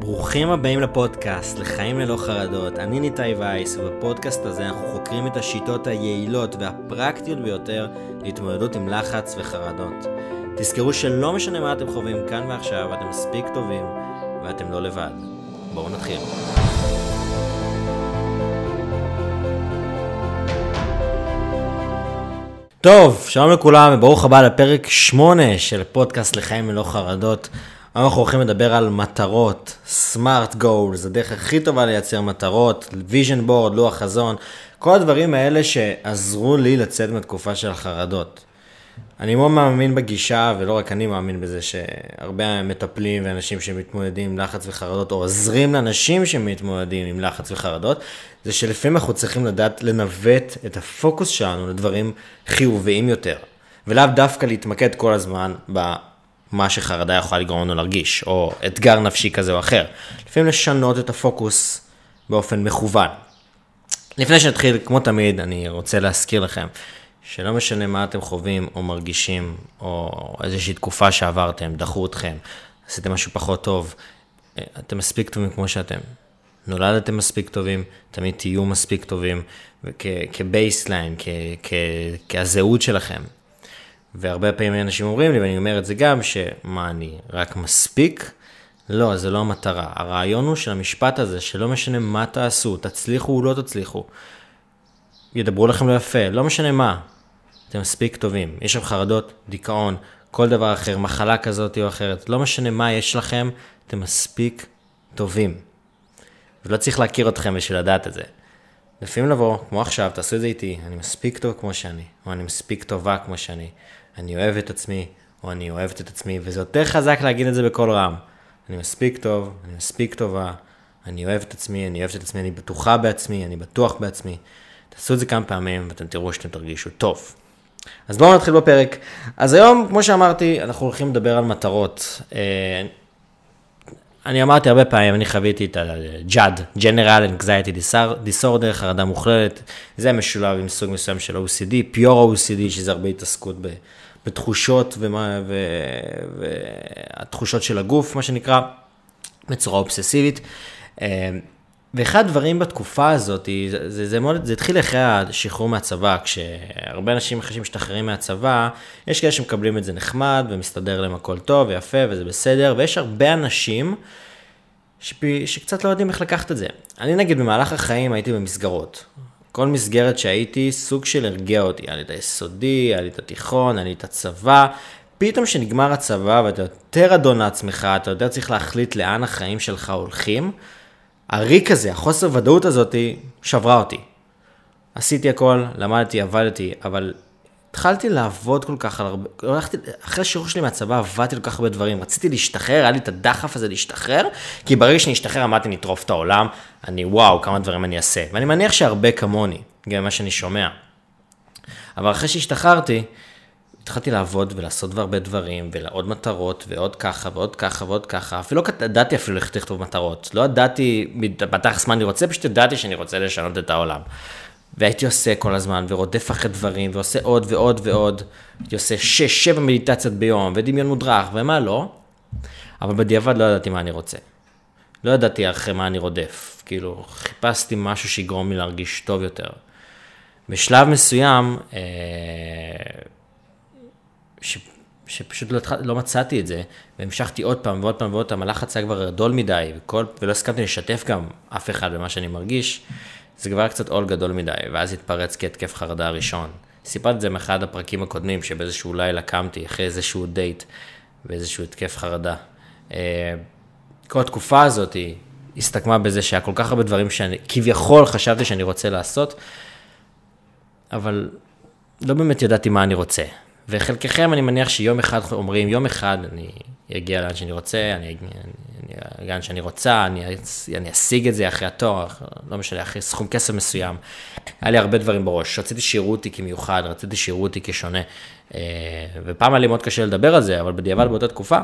ברוכים הבאים לפודקאסט, לחיים ללא חרדות. אני ניתאי וייס, ובפודקאסט הזה אנחנו חוקרים את השיטות היעילות והפרקטיות ביותר להתמודדות עם לחץ וחרדות. תזכרו שלא משנה מה אתם חווים כאן ועכשיו, אתם מספיק טובים ואתם לא לבד. בואו נתחיל. טוב, שלום לכולם וברוך הבא לפרק 8 של פודקאסט לחיים ללא חרדות. היום אנחנו הולכים לדבר על מטרות, סמארט גולס, הדרך הכי טובה לייצר מטרות, vision board, לוח חזון, כל הדברים האלה שעזרו לי לצאת מהתקופה של החרדות. אני מאוד מאמין בגישה, ולא רק אני מאמין בזה, שהרבה מטפלים ואנשים שמתמודדים עם לחץ וחרדות, או עוזרים לאנשים שמתמודדים עם לחץ וחרדות, זה שלפעמים אנחנו צריכים לדעת לנווט את הפוקוס שלנו לדברים חיוביים יותר, ולאו דווקא להתמקד כל הזמן במה שחרדה יכולה לגרום לנו להרגיש, או אתגר נפשי כזה או אחר. לפעמים לשנות את הפוקוס באופן מכוון. לפני שנתחיל, כמו תמיד, אני רוצה להזכיר לכם שלא משנה מה אתם חווים או מרגישים, או איזושהי תקופה שעברתם, דחו אתכם, עשיתם משהו פחות טוב, אתם מספיק טובים כמו שאתם. נולדתם מספיק טובים, תמיד תהיו מספיק טובים, כ baseline, כהזהות שלכם. והרבה פעמים אנשים אומרים לי, ואני אומר את זה גם, שמה אני, רק מספיק? לא, זה לא המטרה. הרעיון הוא של המשפט הזה, שלא משנה מה תעשו, תצליחו או לא תצליחו. ידברו לכם לא יפה, לא משנה מה. אתם מספיק טובים. יש שם חרדות, דיכאון, כל דבר אחר, מחלה כזאת או אחרת. לא משנה מה יש לכם, אתם מספיק טובים. ולא צריך להכיר אתכם בשביל לדעת את זה. לפעמים לבוא, כמו עכשיו, תעשו את זה איתי, אני מספיק טוב כמו שאני, או אני מספיק טובה כמו שאני, אני אוהב את עצמי, או אני אוהבת את עצמי, וזה יותר חזק להגיד את זה בקול רם. אני מספיק טוב, אני מספיק טובה, אני אוהב את עצמי, אני אוהבת את עצמי, אני בטוחה בעצמי, אני בטוח בעצמי. תעשו את זה כמה פעמים ואתם תראו שאתם תרגישו טוב. אז בואו נתחיל בפרק. אז היום, כמו שאמרתי, אנחנו הולכים לדבר על מטרות. אני אמרתי הרבה פעמים, אני חוויתי את ה-JAD, General Anxiety Disorder, חרדה מוכללת, זה משולב עם סוג מסוים של OCD, Pure OCD, שזה הרבה התעסקות בתחושות ומה, והתחושות של הגוף, מה שנקרא, בצורה אובססיבית. ואחד הדברים בתקופה הזאת, זה, זה, זה, מאוד, זה התחיל אחרי השחרור מהצבא, כשהרבה אנשים אחרי שמשתחררים מהצבא, יש כאלה שמקבלים את זה נחמד, ומסתדר להם הכל טוב ויפה, וזה בסדר, ויש הרבה אנשים שפי, שקצת לא יודעים איך לקחת את זה. אני נגיד במהלך החיים הייתי במסגרות. כל מסגרת שהייתי, סוג של הרגיע אותי. היה לי את היסודי, היה לי את התיכון, היה לי את הצבא. פתאום כשנגמר הצבא ואתה יותר אדון לעצמך, אתה יותר צריך להחליט לאן החיים שלך הולכים. הריק הזה, החוסר ודאות הזאת, שברה אותי. עשיתי הכל, למדתי, עבדתי, אבל התחלתי לעבוד כל כך על הרבה, הלכתי, אחרי השיעור שלי מהצבא עבדתי כל כך הרבה דברים, רציתי להשתחרר, היה לי את הדחף הזה להשתחרר, כי ברגע שאני אשתחרר אמרתי נטרוף את העולם, אני וואו, כמה דברים אני אעשה. ואני מניח שהרבה כמוני, גם ממה שאני שומע. אבל אחרי שהשתחררתי, התחלתי לעבוד ולעשות הרבה דברים, ועוד מטרות, ועוד ככה, ועוד ככה, ועוד ככה. אפילו לא ידעתי אפילו איך לכתוב מטרות. לא ידעתי בתכלס מה אני רוצה, פשוט ידעתי שאני רוצה לשנות את העולם. והייתי עושה כל הזמן, ורודף אחרי דברים, ועושה עוד ועוד ועוד. הייתי עושה שש, שבע מדיטציות ביום, ודמיון מודרך, ומה לא. אבל בדיעבד לא ידעתי מה אני רוצה. לא ידעתי אחרי מה אני רודף. כאילו, חיפשתי משהו שיגרום לי להרגיש טוב יותר. בשלב מסוים, אה... ש, שפשוט לא, לא מצאתי את זה, והמשכתי עוד פעם ועוד פעם ועוד פעם, הלחץ היה כבר גדול מדי, וכל, ולא הסכמתי לשתף גם אף אחד במה שאני מרגיש, זה כבר קצת עול גדול מדי, ואז התפרץ כהתקף חרדה הראשון. סיפרתי את זה מאחד הפרקים הקודמים, שבאיזשהו לילה קמתי אחרי איזשהו דייט, ואיזשהו התקף חרדה. אה, כל התקופה הזאת הסתכמה בזה שהיה כל כך הרבה דברים שאני כביכול חשבתי שאני רוצה לעשות, אבל לא באמת ידעתי מה אני רוצה. וחלקכם אני מניח שיום אחד אומרים, יום אחד אני אגיע לאן שאני רוצה, אני אגיע לאן שאני רוצה, אני, אני אשיג את זה אחרי התואר, לא משנה, אחרי סכום כסף מסוים. היה לי הרבה דברים בראש, רציתי שיראו אותי כמיוחד, רציתי שיראו אותי כשונה. אה, ופעם היה לי מאוד קשה לדבר על זה, אבל בדיעבד באותה תקופה,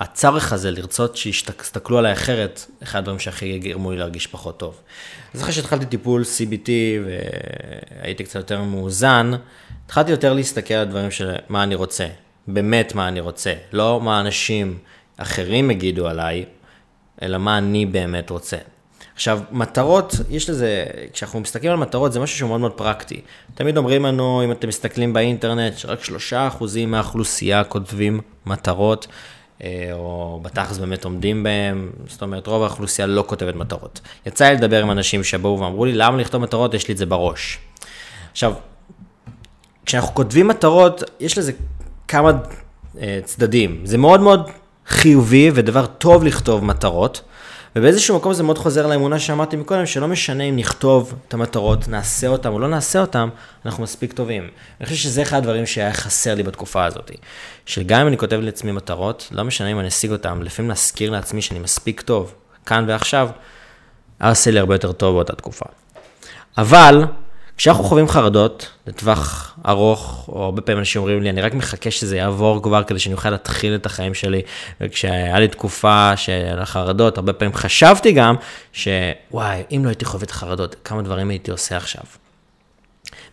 הצורך הזה לרצות שיסתכלו עליי אחרת, אחד הדברים שהכי גרמו לי להרגיש פחות טוב. אז אחרי שהתחלתי טיפול CBT והייתי קצת יותר מאוזן, התחלתי יותר להסתכל על דברים של מה אני רוצה, באמת מה אני רוצה, לא מה אנשים אחרים יגידו עליי, אלא מה אני באמת רוצה. עכשיו, מטרות, יש לזה, כשאנחנו מסתכלים על מטרות, זה משהו שהוא מאוד מאוד פרקטי. תמיד אומרים לנו, אם אתם מסתכלים באינטרנט, שרק שלושה אחוזים מהאוכלוסייה כותבים מטרות, או בתכלס באמת עומדים בהם, זאת אומרת, רוב האוכלוסייה לא כותבת מטרות. יצא לי לדבר עם אנשים שבאו ואמרו לי, למה לכתוב מטרות? יש לי את זה בראש. עכשיו, כשאנחנו כותבים מטרות, יש לזה כמה אה, צדדים. זה מאוד מאוד חיובי ודבר טוב לכתוב מטרות. ובאיזשהו מקום זה מאוד חוזר לאמונה שאמרתי מקודם, שלא משנה אם נכתוב את המטרות, נעשה אותם או לא נעשה אותם, אנחנו מספיק טובים. אני חושב שזה אחד הדברים שהיה חסר לי בתקופה הזאת. שגם אם אני כותב לעצמי מטרות, לא משנה אם אני אשיג אותם, לפעמים להזכיר לעצמי שאני מספיק טוב, כאן ועכשיו, היה עושה לי הרבה יותר טוב באותה תקופה. אבל, כשאנחנו חווים חרדות לטווח ארוך, או הרבה פעמים אנשים אומרים לי, אני רק מחכה שזה יעבור כבר כדי שאני אוכל להתחיל את החיים שלי. וכשהיה לי תקופה של החרדות, הרבה פעמים חשבתי גם, שוואי, אם לא הייתי חווה את החרדות, כמה דברים הייתי עושה עכשיו.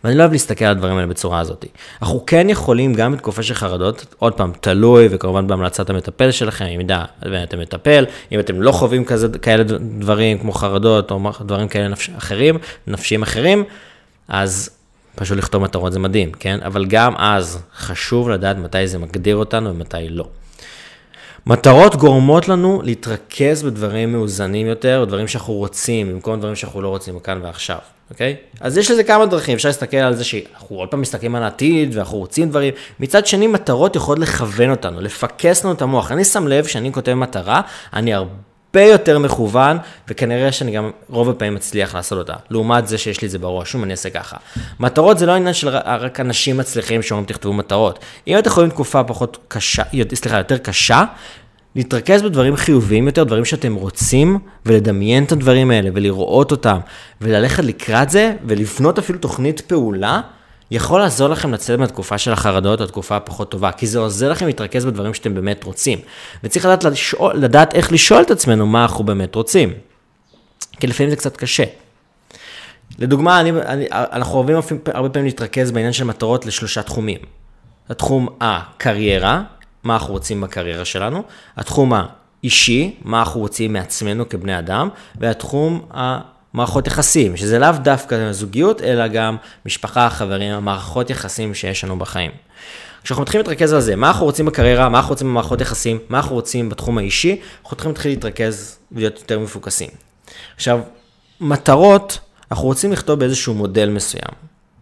ואני לא אוהב להסתכל על הדברים האלה בצורה הזאת. אנחנו כן יכולים, גם בתקופה של חרדות, עוד פעם, תלוי, וכמובן בהמלצת המטפל שלכם, אם ידע, אתם מטפל, אם אתם לא חווים כזה, כאלה דברים כמו חרדות, או דברים כאלה נפש, אחרים, נפשיים אחרים, אז פשוט לכתוב מטרות זה מדהים, כן? אבל גם אז חשוב לדעת מתי זה מגדיר אותנו ומתי לא. מטרות גורמות לנו להתרכז בדברים מאוזנים יותר, בדברים שאנחנו רוצים, במקום דברים שאנחנו לא רוצים כאן ועכשיו, אוקיי? אז יש לזה כמה דרכים, אפשר להסתכל על זה שאנחנו עוד פעם מסתכלים על העתיד ואנחנו רוצים דברים. מצד שני, מטרות יכולות לכוון אותנו, לפקס לנו את המוח. אני שם לב שאני כותב מטרה, אני הרבה... הרבה יותר מכוון, וכנראה שאני גם רוב הפעמים מצליח לעשות אותה. לעומת זה שיש לי את זה בראש, שום אני אעשה ככה. מטרות זה לא עניין של רק אנשים מצליחים שאומרים תכתבו מטרות. אם אתם יכולים תקופה פחות קשה, סליחה, יותר קשה, להתרכז בדברים חיוביים יותר, דברים שאתם רוצים, ולדמיין את הדברים האלה, ולראות אותם, וללכת לקראת זה, ולבנות אפילו תוכנית פעולה. יכול לעזור לכם לצאת מהתקופה של החרדות או תקופה הפחות טובה, כי זה עוזר לכם להתרכז בדברים שאתם באמת רוצים. וצריך לדעת, לשאול, לדעת איך לשאול את עצמנו מה אנחנו באמת רוצים. כי לפעמים זה קצת קשה. לדוגמה, אני, אני, אנחנו אוהבים הרבה פעמים להתרכז בעניין של מטרות לשלושה תחומים. התחום הקריירה, מה אנחנו רוצים בקריירה שלנו, התחום האישי, מה אנחנו רוצים מעצמנו כבני אדם, והתחום ה... מערכות יחסים, שזה לאו דווקא זוגיות, אלא גם משפחה, חברים, מערכות יחסים שיש לנו בחיים. כשאנחנו מתחילים להתרכז על זה, מה אנחנו רוצים בקריירה, מה אנחנו רוצים במערכות יחסים, מה אנחנו רוצים בתחום האישי, אנחנו צריכים להתחיל להתרכז ולהיות יותר מפוקסים. עכשיו, מטרות, אנחנו רוצים לכתוב באיזשהו מודל מסוים,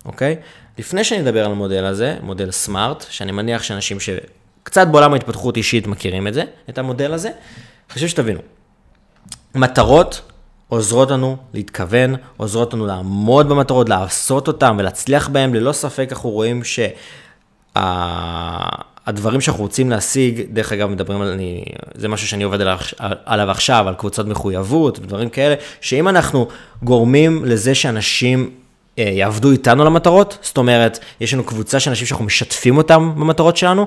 אוקיי? לפני שאני אדבר על המודל הזה, מודל סמארט, שאני מניח שאנשים שקצת בעולם ההתפתחות אישית מכירים את זה, את המודל הזה, חשוב שתבינו. מטרות עוזרות לנו להתכוון, עוזרות לנו לעמוד במטרות, לעשות אותן ולהצליח בהן, ללא ספק אנחנו רואים שהדברים שאנחנו רוצים להשיג, דרך אגב מדברים על, אני, זה משהו שאני עובד עליו, עליו עכשיו, על קבוצות מחויבות ודברים כאלה, שאם אנחנו גורמים לזה שאנשים אה, יעבדו איתנו על המטרות, זאת אומרת, יש לנו קבוצה של אנשים שאנחנו משתפים אותם במטרות שלנו,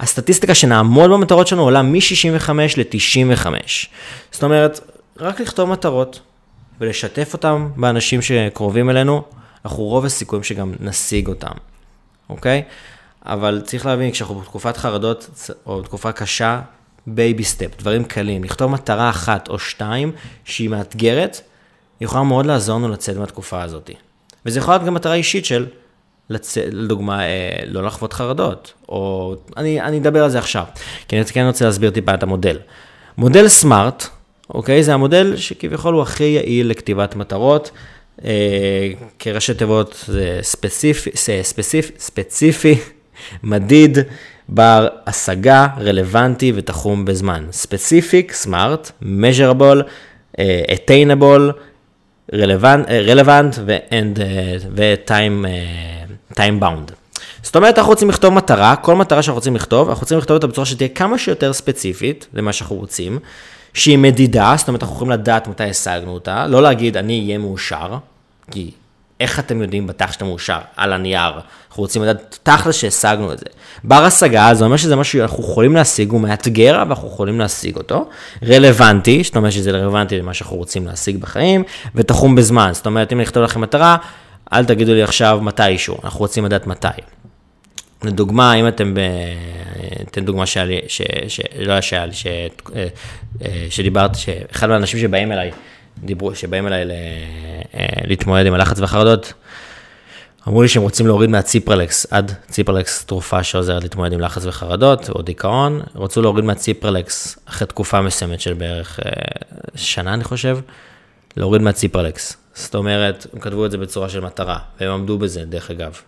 הסטטיסטיקה שנעמוד במטרות שלנו עולה מ-65 ל-95. זאת אומרת, רק לכתוב מטרות ולשתף אותם באנשים שקרובים אלינו, אנחנו רוב הסיכויים שגם נשיג אותם, אוקיי? אבל צריך להבין, כשאנחנו בתקופת חרדות או בתקופה קשה, baby step, דברים קלים, לכתוב מטרה אחת או שתיים שהיא מאתגרת, יכולה מאוד לעזור לנו לצאת מהתקופה הזאת. וזה יכול להיות גם מטרה אישית של, לצ... לדוגמה, אה, לא לחוות חרדות, או אני, אני אדבר על זה עכשיו, כי אני כן רוצה להסביר טיפה את המודל. מודל SMART, אוקיי? זה המודל שכביכול הוא הכי יעיל לכתיבת מטרות. אה, כראשי תיבות זה ספציפי, ספציפי, ספציפי, מדיד, בר השגה, רלוונטי ותחום בזמן. ספציפיק, סמארט, measurable, אה, attainable, relevant ו-time time bound. זאת אומרת, אנחנו רוצים לכתוב מטרה, כל מטרה שאנחנו רוצים לכתוב, אנחנו רוצים לכתוב אותה בצורה שתהיה כמה שיותר ספציפית למה שאנחנו רוצים. שהיא מדידה, זאת אומרת, אנחנו יכולים לדעת מתי השגנו אותה, לא להגיד אני אהיה מאושר, כי איך אתם יודעים בתח שאתה מאושר? על הנייר. אנחנו רוצים לדעת תכל'ס שהשגנו את זה. בר השגה, זה אומר שזה משהו שאנחנו יכולים להשיג, הוא מאתגר, אבל אנחנו יכולים להשיג אותו. רלוונטי, זאת אומרת שזה רלוונטי למה שאנחנו רוצים להשיג בחיים, ותחום בזמן. זאת אומרת, אם אני אכתוב לכם מטרה, אל תגידו לי עכשיו מתישהו, אנחנו רוצים לדעת מתי. לדוגמה, אם אתם, ב... אתן דוגמה שהיה לי, ש... ש... לא שהיה לי, ש... אה, אה, שדיברתי, שאחד מהאנשים שבאים אליי, דיברו, שבאים אליי ל... אה, להתמודד עם הלחץ והחרדות, אמרו לי שהם רוצים להוריד מהציפרלקס, עד ציפרלקס תרופה שעוזרת להתמודד עם לחץ וחרדות או דיכאון, רצו להוריד מהציפרלקס אחרי תקופה מסוימת של בערך שנה אני חושב, להוריד מהציפרלקס. זאת אומרת, הם כתבו את זה בצורה של מטרה, והם עמדו בזה דרך אגב.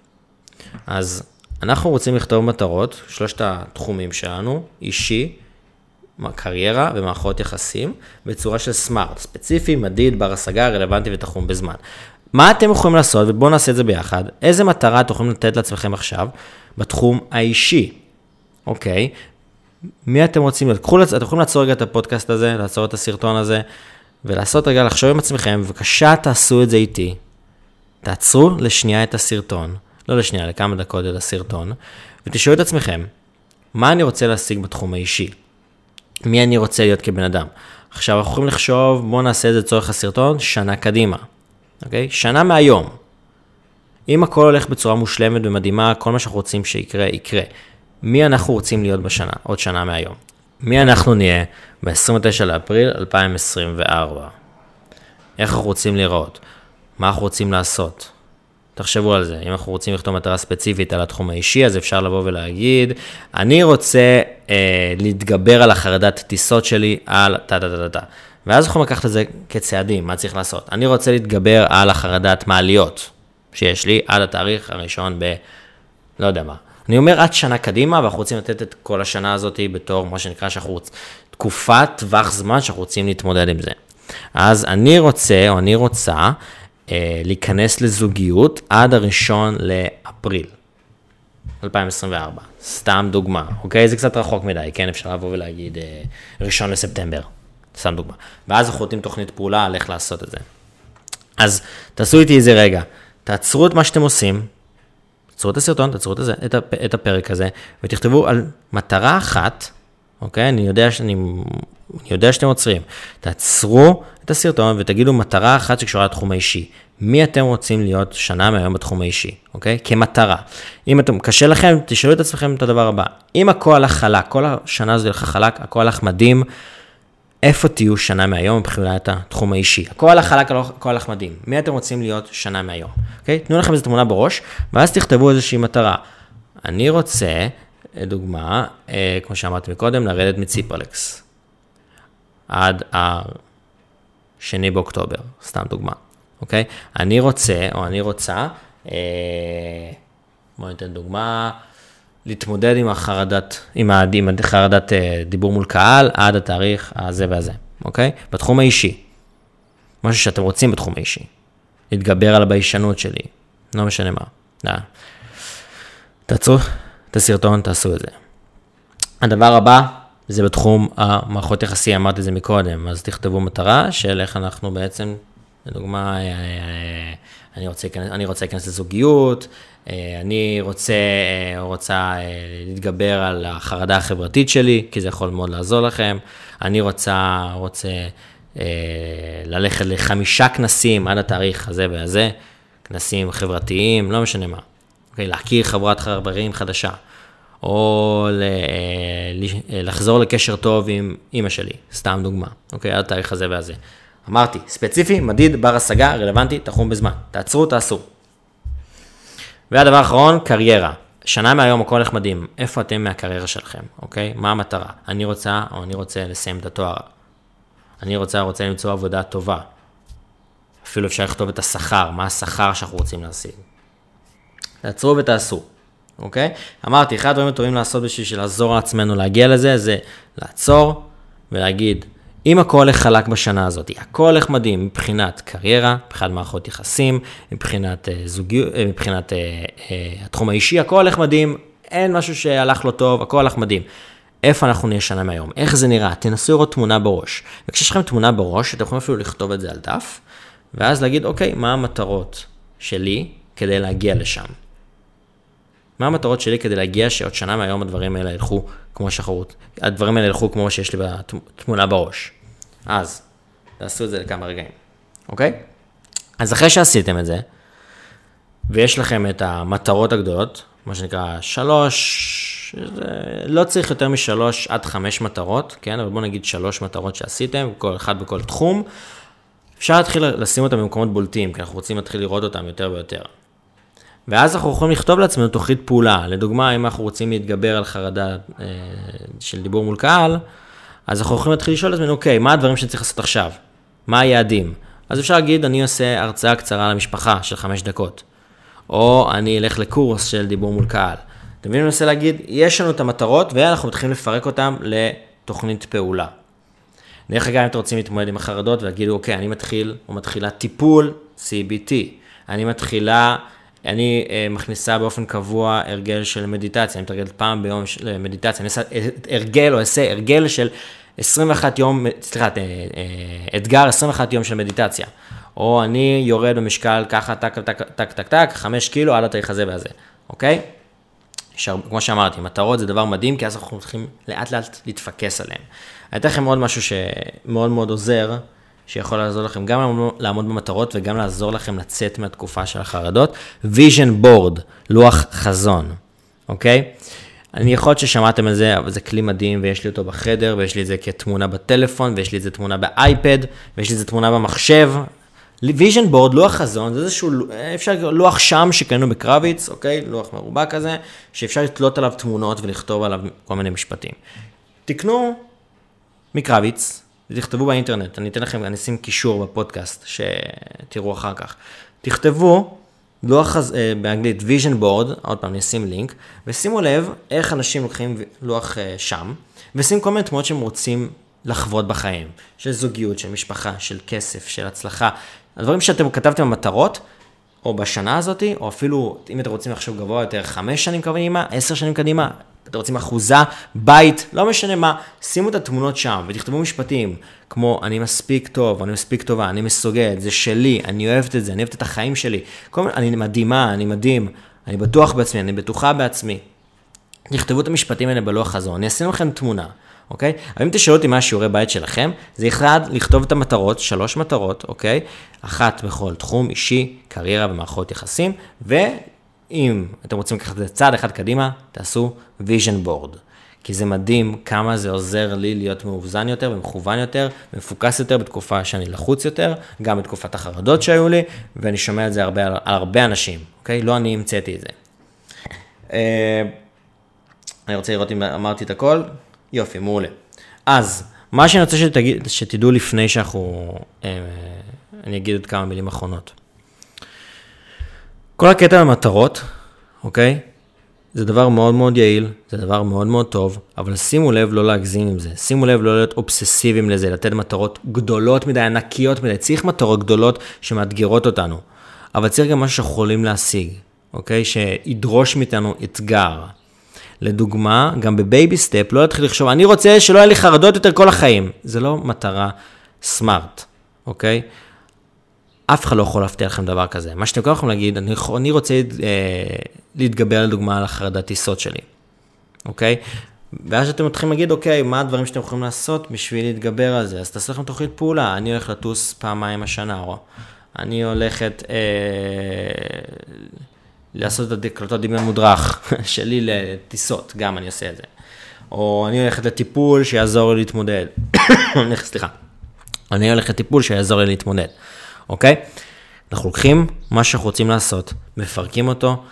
אז אנחנו רוצים לכתוב מטרות, שלושת התחומים שלנו, אישי, קריירה ומערכות יחסים, בצורה של סמארט, ספציפי, מדיד, בר השגה, רלוונטי ותחום בזמן. מה אתם יכולים לעשות, ובואו נעשה את זה ביחד, איזה מטרה אתם יכולים לתת לעצמכם עכשיו בתחום האישי, אוקיי? מי אתם רוצים להיות? קחו, אתם יכולים לעצור רגע את הפודקאסט הזה, לעצור את הסרטון הזה, ולעשות רגע, לחשוב עם עצמכם, בבקשה תעשו את זה איתי. תעצרו לשנייה את הסרטון. לא לשנייה, לכמה דקות את הסרטון, ותשאלו את עצמכם, מה אני רוצה להשיג בתחום האישי? מי אני רוצה להיות כבן אדם? עכשיו אנחנו יכולים לחשוב, בואו נעשה את זה לצורך הסרטון, שנה קדימה, אוקיי? שנה מהיום. אם הכל הולך בצורה מושלמת ומדהימה, כל מה שאנחנו רוצים שיקרה, יקרה. מי אנחנו רוצים להיות בשנה, עוד שנה מהיום? מי אנחנו נהיה ב-29 לאפריל 2024? איך אנחנו רוצים להיראות? מה אנחנו רוצים לעשות? תחשבו על זה, אם אנחנו רוצים לכתוב מטרה ספציפית על התחום האישי, אז אפשר לבוא ולהגיד, אני רוצה אה, להתגבר על החרדת טיסות שלי על טה-טה-טה-טה. ואז אנחנו לקחת את זה כצעדים, מה צריך לעשות? אני רוצה להתגבר על החרדת מעליות שיש לי עד התאריך הראשון ב... לא יודע מה. אני אומר עד שנה קדימה, ואנחנו רוצים לתת את כל השנה הזאת בתור מה שנקרא שאנחנו תקופת טווח זמן שאנחנו רוצים להתמודד עם זה. אז אני רוצה, או אני רוצה, להיכנס לזוגיות עד הראשון לאפריל 2024. סתם דוגמה, אוקיי? זה קצת רחוק מדי, כן? אפשר לבוא ולהגיד אה, ראשון לספטמבר, סתם דוגמה. ואז אנחנו נותנים תוכנית פעולה על איך לעשות את זה. אז תעשו איתי איזה רגע, תעצרו את מה שאתם עושים, תעצרו את הסרטון, תעצרו את, הזה, את, הפ, את הפרק הזה, ותכתבו על מטרה אחת, אוקיי? אני יודע, שאני, אני יודע שאתם עוצרים. תעצרו את הסרטון ותגידו מטרה אחת שקשורה לתחום האישי. מי אתם רוצים להיות שנה מהיום בתחום האישי, אוקיי? כמטרה. אם אתם, קשה לכם, תשאלו את עצמכם את הדבר הבא. אם הכל הלך חלק, כל השנה הזו הלכה חלק, הכל הלך מדהים, איפה תהיו שנה מהיום מבחינת התחום האישי? הכל הלך חלק, הכל הלך מדהים. מי אתם רוצים להיות שנה מהיום, אוקיי? תנו לכם איזו תמונה בראש, ואז תכתבו איזושהי מטרה. אני רוצה, לדוגמה, אה, כמו שאמרתי מקודם, לרדת מציפרלקס. עד השני באוקטובר, סתם דוגמה, אוקיי? אני רוצה, או אני רוצה, אה, בואו ניתן דוגמה, להתמודד עם החרדת, עם, ה, עם החרדת אה, דיבור מול קהל עד התאריך הזה והזה, אוקיי? בתחום האישי, משהו שאתם רוצים בתחום האישי, להתגבר על הביישנות שלי, לא משנה מה. דה. תעצרו את הסרטון, תעשו את זה. הדבר הבא, זה בתחום המערכות יחסי, אמרתי את זה מקודם, אז תכתבו מטרה של איך אנחנו בעצם, לדוגמה, אה, אה, אני רוצה, אני רוצה להיכנס לזוגיות, אה, אני רוצה, רוצה להתגבר על החרדה החברתית שלי, כי זה יכול מאוד לעזור לכם, אני רוצה, רוצה ללכת לחמישה כנסים עד התאריך הזה והזה, כנסים חברתיים, לא משנה מה, אוקיי, להכיר חברת חברים חדשה. או לחזור לקשר טוב עם אימא שלי, סתם דוגמה, אוקיי, עד התאריך הזה והזה. אמרתי, ספציפי, מדיד, בר השגה, רלוונטי, תחום בזמן. תעצרו, תעשו. והדבר האחרון, קריירה. שנה מהיום הכל הולך מדהים, איפה אתם מהקריירה שלכם, אוקיי? מה המטרה? אני רוצה, או אני רוצה לסיים את התואר. אני רוצה, רוצה למצוא עבודה טובה. אפילו אפשר לכתוב את השכר, מה השכר שאנחנו רוצים להשיג. תעצרו ותעשו. אוקיי? אמרתי, אחד הדברים הטובים לעשות בשביל לעזור לעצמנו להגיע לזה, זה לעצור ולהגיד, אם הכל הולך חלק בשנה הזאת, הכל הולך מדהים מבחינת קריירה, מבחינת מערכות יחסים, מבחינת uh, זוגיות, uh, מבחינת uh, uh, התחום האישי, הכל הולך מדהים, אין משהו שהלך לא טוב, הכל הלך מדהים. איפה אנחנו נהיה שנה מהיום? איך זה נראה? תנסו לראות תמונה בראש. וכשיש לכם תמונה בראש, אתם יכולים אפילו לכתוב את זה על דף, ואז להגיד, אוקיי, מה המטרות שלי כדי להגיע לשם? מה המטרות שלי כדי להגיע שעוד שנה מהיום הדברים האלה ילכו כמו שחרות, הדברים האלה ילכו כמו שיש לי בתמונה בראש. אז, תעשו את זה לכמה רגעים, אוקיי? אז אחרי שעשיתם את זה, ויש לכם את המטרות הגדולות, מה שנקרא שלוש, לא צריך יותר משלוש עד חמש מטרות, כן? אבל בואו נגיד שלוש מטרות שעשיתם, כל אחד בכל תחום. אפשר להתחיל לשים אותם במקומות בולטים, כי אנחנו רוצים להתחיל לראות אותם יותר ויותר. ואז אנחנו יכולים לכתוב לעצמנו תוכנית פעולה. לדוגמה, אם אנחנו רוצים להתגבר על חרדה אה, של דיבור מול קהל, אז אנחנו יכולים להתחיל לשאול את עצמנו, אוקיי, מה הדברים שאני צריך לעשות עכשיו? מה היעדים? אז אפשר להגיד, אני עושה הרצאה קצרה למשפחה של חמש דקות. או אני אלך לקורס של דיבור מול קהל. אתם מבינים? אני מנסה להגיד, יש לנו את המטרות ואנחנו מתחילים לפרק אותן לתוכנית פעולה. דרך אגב, אם אתם רוצים להתמודד עם החרדות ולהגיד, אוקיי, אני מתחיל או מתחילה טיפול CBT. אני מתחילה, אני אה, מכניסה באופן קבוע הרגל של מדיטציה, אני מתרגלת פעם ביום של מדיטציה, אני עושה הרגל או אעשה הרגל של 21 יום, סליחה, אה, אה, אתגר 21 יום של מדיטציה. או אני יורד במשקל ככה, טק, טק, טק, טק, טק, 5 קילו על התאריך הזה והזה, אוקיי? שר, כמו שאמרתי, מטרות זה דבר מדהים, כי אז אנחנו הולכים לאט לאט להתפקס עליהן. אני אתן לכם עוד משהו שמאוד מאוד עוזר, שיכול לעזור לכם גם לעמוד במטרות וגם לעזור לכם לצאת מהתקופה של החרדות. vision board, לוח חזון, אוקיי? אני יכול להיות ששמעתם על זה, אבל זה כלי מדהים, ויש לי אותו בחדר, ויש לי את זה כתמונה בטלפון, ויש לי את זה תמונה באייפד, ויש לי את זה תמונה במחשב. vision board, לוח חזון, זה איזשהו, אפשר, לוח שם שקנינו בקרביץ, אוקיי? לוח מרובע כזה, שאפשר לתלות עליו תמונות ולכתוב עליו כל מיני משפטים. תקנו מקרביץ, תכתבו באינטרנט, אני אתן לכם, אני אשים קישור בפודקאסט, שתראו אחר כך. תכתבו לוח, אה, באנגלית vision board, עוד פעם אני אשים לינק, ושימו לב איך אנשים לוקחים לוח אה, שם, ושים כל מיני תמונות שהם רוצים לחוות בחיים, של זוגיות, של משפחה, של כסף, של הצלחה. הדברים שאתם כתבתם במטרות, או בשנה הזאת, או אפילו, אם אתם רוצים לחשוב גבוה יותר, חמש שנים קדימה, עשר שנים קדימה, אתם רוצים אחוזה, בית, לא משנה מה, שימו את התמונות שם ותכתבו משפטים כמו אני מספיק טוב, אני מספיק טובה, אני מסוגלת, זה שלי, אני אוהבת את זה, אני אוהבת את החיים שלי, כל מיני, אני מדהימה, אני מדהים, אני בטוח בעצמי, אני בטוחה בעצמי. תכתבו את המשפטים האלה בלוח חזון, אני אשים לכם תמונה, אוקיי? אבל אם תשאלו אותי מה השיעורי בית שלכם, זה אחד, לכתוב את המטרות, שלוש מטרות, אוקיי? אחת בכל תחום אישי, קריירה ומערכות יחסים, ואם אתם רוצים לקחת את זה צעד אחד קדימה, תעשו vision board. כי זה מדהים כמה זה עוזר לי להיות מאוזן יותר ומכוון יותר ומפוקס יותר בתקופה שאני לחוץ יותר, גם בתקופת החרדות שהיו לי, ואני שומע את זה הרבה, על הרבה אנשים, אוקיי? לא אני המצאתי את זה. אה, אני רוצה לראות אם אמרתי את הכל. יופי, מעולה. אז, מה שאני רוצה שתגיד, שתדעו לפני שאנחנו, אה, אני אגיד עוד כמה מילים אחרונות. כל הקטע במטרות, אוקיי? זה דבר מאוד מאוד יעיל, זה דבר מאוד מאוד טוב, אבל שימו לב לא להגזים עם זה. שימו לב לא להיות אובססיביים לזה, לתת מטרות גדולות מדי, ענקיות מדי. צריך מטרות גדולות שמאתגרות אותנו. אבל צריך גם משהו שאנחנו יכולים להשיג, אוקיי? שידרוש מאיתנו אתגר. לדוגמה, גם ב baby step, לא להתחיל לחשוב, אני רוצה שלא יהיה לי חרדות יותר כל החיים. זה לא מטרה SMART, אוקיי? אף אחד לא יכול להבטיח לכם דבר כזה. מה שאתם יכולים להגיד, אני, אני רוצה אה, להתגבר לדוגמה על החרדת טיסות שלי, אוקיי? ואז אתם מתחילים להגיד, אוקיי, מה הדברים שאתם יכולים לעשות בשביל להתגבר על זה? אז תעשו לכם תוכנית פעולה, אני הולך לטוס פעמיים השנה, או אני הולכת אה, לעשות את הקלטות דמיון מודרך שלי לטיסות, גם אני עושה את זה. או אני הולכת לטיפול שיעזור לי להתמודד. סליחה. אני הולך לטיפול שיעזור לי להתמודד, אוקיי? אנחנו לוקחים מה שאנחנו רוצים לעשות, מפרקים אותו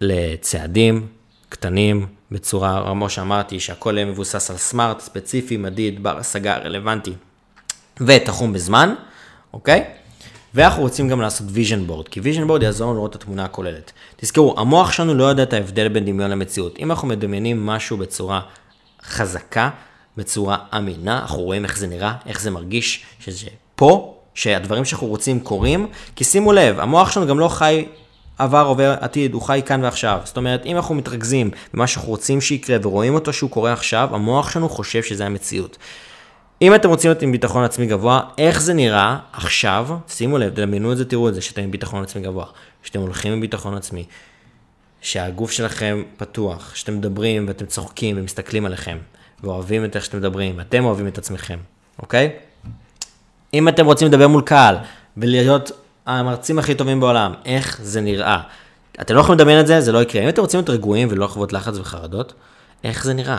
לצעדים קטנים, בצורה, כמו שאמרתי, שהכל יהיה מבוסס על סמארט, ספציפי, מדיד, בר השגה, רלוונטי, ותחום בזמן, אוקיי? ואנחנו רוצים גם לעשות vision board, כי vision board יעזור לנו לראות את התמונה הכוללת. תזכרו, המוח שלנו לא יודע את ההבדל בין דמיון למציאות. אם אנחנו מדמיינים משהו בצורה חזקה, בצורה אמינה, אנחנו רואים איך זה נראה, איך זה מרגיש, שזה פה, שהדברים שאנחנו רוצים קורים, כי שימו לב, המוח שלנו גם לא חי עבר, עובר, עתיד, הוא חי כאן ועכשיו. זאת אומרת, אם אנחנו מתרכזים במה שאנחנו רוצים שיקרה ורואים אותו שהוא קורה עכשיו, המוח שלנו חושב שזה המציאות. אם אתם רוצים להיות עם ביטחון עצמי גבוה, איך זה נראה עכשיו, שימו לב, דמיינו את זה, תראו את זה, שאתם עם ביטחון עצמי גבוה, שאתם הולכים עם ביטחון עצמי, שהגוף שלכם פתוח, שאתם מדברים ואתם צוחקים ומסתכלים עליכם, ואוהבים את איך שאתם מדברים, ואתם אוהבים את עצמכם, אוקיי? אם אתם רוצים לדבר מול קהל, ולהיות המרצים הכי טובים בעולם, איך זה נראה? אתם לא יכולים לדמיין את זה, זה לא יקרה. אם אתם רוצים להיות רגועים ולא לחוות לחץ וחרדות, איך זה נראה?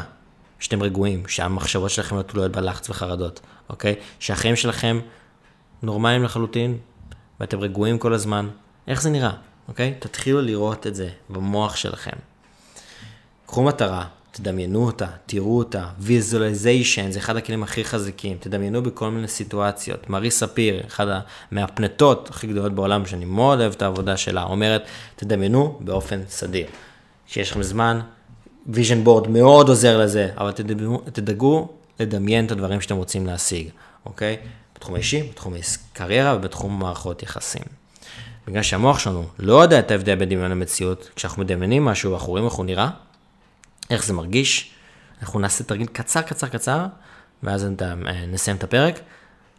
שאתם רגועים, שהמחשבות שלכם לא תלויות בלחץ וחרדות, אוקיי? שהחיים שלכם נורמליים לחלוטין, ואתם רגועים כל הזמן, איך זה נראה, אוקיי? תתחילו לראות את זה במוח שלכם. קחו מטרה, תדמיינו אותה, תראו אותה, ויזואליזיישן זה אחד הכלים הכי חזקים, תדמיינו בכל מיני סיטואציות. מרי ספיר, אחת מהפנטות הכי גדולות בעולם, שאני מאוד אוהב את העבודה שלה, אומרת, תדמיינו באופן סדיר. כשיש לכם זמן, vision board מאוד עוזר לזה, אבל תדאגו, תדאגו לדמיין את הדברים שאתם רוצים להשיג, אוקיי? בתחום האישי, בתחום הקריירה ובתחום מערכות יחסים. בגלל שהמוח שלנו לא יודע את ההבדל בין דמיון למציאות, כשאנחנו מדמיינים משהו ואנחנו רואים איך הוא נראה, איך זה מרגיש, אנחנו נעשה תרגיל קצר קצר קצר, ואז נסיים את הפרק.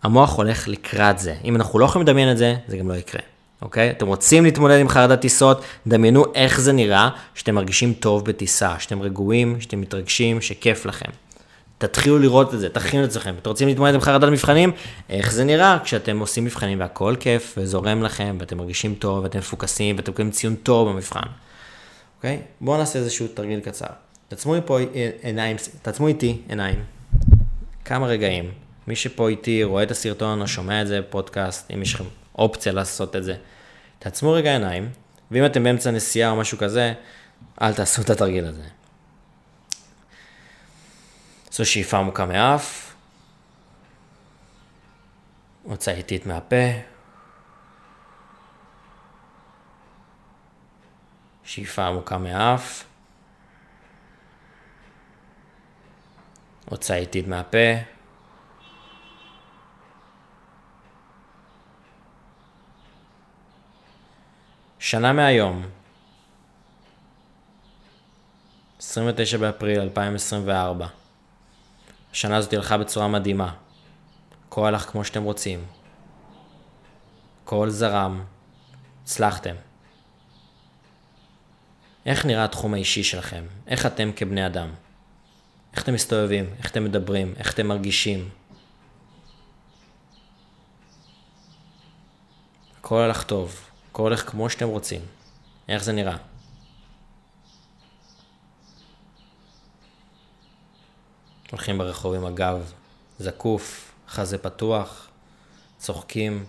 המוח הולך לקראת זה. אם אנחנו לא יכולים לדמיין את זה, זה גם לא יקרה. אוקיי? אתם רוצים להתמודד עם חרדת טיסות, דמיינו איך זה נראה שאתם מרגישים טוב בטיסה, שאתם רגועים, שאתם מתרגשים, שכיף לכם. תתחילו לראות את זה, תכינו את עצמכם. אתם רוצים להתמודד עם חרדת מבחנים? איך זה נראה כשאתם עושים מבחנים והכל כיף וזורם לכם ואתם מרגישים טוב ואתם מפוקסים ואתם מקבלים ציון טוב במבחן. אוקיי? בואו נעשה איזשהו תרגיל קצר. תעצמו פה עיניים, תעצמו איתי עיניים. כמה רגעים. מי שפה איתי רואה את הסרטון או שומע את זה בפודקאסט, אם יש לכם אופציה לעשות את זה. תעצמו רגע עיניים, ואם אתם באמצע נסיעה או משהו כזה, אל תעשו את התרגיל הזה. זו שאיפה עמוקה מאף, הוצאה איטית מהפה, שאיפה עמוקה מאף, הוצאה איטית מהפה, שנה מהיום, 29 באפריל 2024. השנה הזאת הלכה בצורה מדהימה. הכל הלך כמו שאתם רוצים. הכל זרם. הצלחתם. איך נראה התחום האישי שלכם? איך אתם כבני אדם? איך אתם מסתובבים? איך אתם מדברים? איך אתם מרגישים? הכל הלך טוב. הכל הולך כמו שאתם רוצים. איך זה נראה? הולכים ברחוב עם הגב זקוף, חזה פתוח, צוחקים.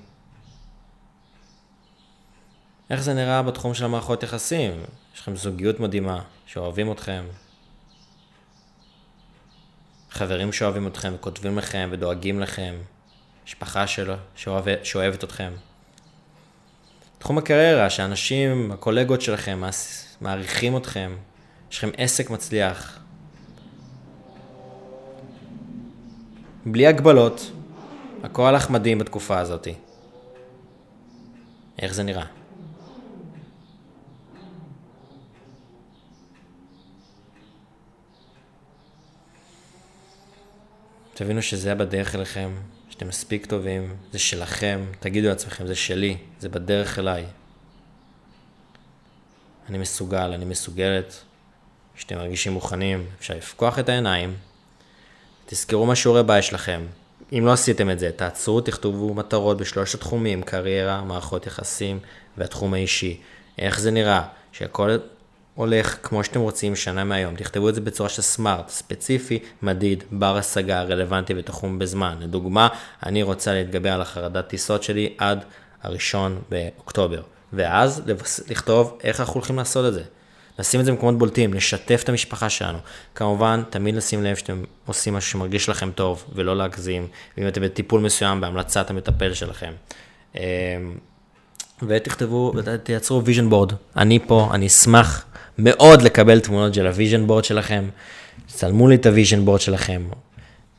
איך זה נראה בתחום של המערכות יחסים? יש לכם זוגיות מדהימה, שאוהבים אתכם. חברים שאוהבים אתכם וכותבים לכם ודואגים לכם. משפחה שלו שאוהב, שאוהבת אתכם. תחום הקריירה, שאנשים, הקולגות שלכם, מעריכים אתכם, יש לכם עסק מצליח. בלי הגבלות, הכל הלך מדהים בתקופה הזאת. איך זה נראה? תבינו שזה בדרך אליכם, שאתם מספיק טובים, זה שלכם, תגידו לעצמכם, זה שלי, זה בדרך אליי. אני מסוגל, אני מסוגלת, כשאתם מרגישים מוכנים, אפשר לפקוח את העיניים, תזכרו מה שיעורי בית שלכם. אם לא עשיתם את זה, תעצרו, תכתבו מטרות בשלושת התחומים, קריירה, מערכות יחסים והתחום האישי. איך זה נראה, שהכל הולך כמו שאתם רוצים שנה מהיום, תכתבו את זה בצורה של סמארט, ספציפי, מדיד, בר השגה, רלוונטי ותחום בזמן. לדוגמה, אני רוצה להתגבר על החרדת טיסות שלי עד הראשון באוקטובר. ואז לכתוב איך אנחנו הולכים לעשות את זה. לשים את זה במקומות בולטים, לשתף את המשפחה שלנו. כמובן, תמיד לשים לב שאתם עושים משהו שמרגיש לכם טוב, ולא להגזים, ואם אתם בטיפול מסוים, בהמלצת המטפל שלכם. ותכתבו, ותייצרו vision board. אני פה, אני אשמח מאוד לקבל תמונות של ה vision board שלכם. צלמו לי את ה vision board שלכם,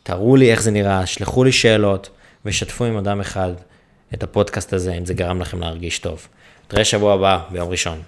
תראו לי איך זה נראה, שלחו לי שאלות, ושתפו עם אדם אחד את הפודקאסט הזה, אם זה גרם לכם להרגיש טוב. נתראה שבוע הבא, ביום ראשון.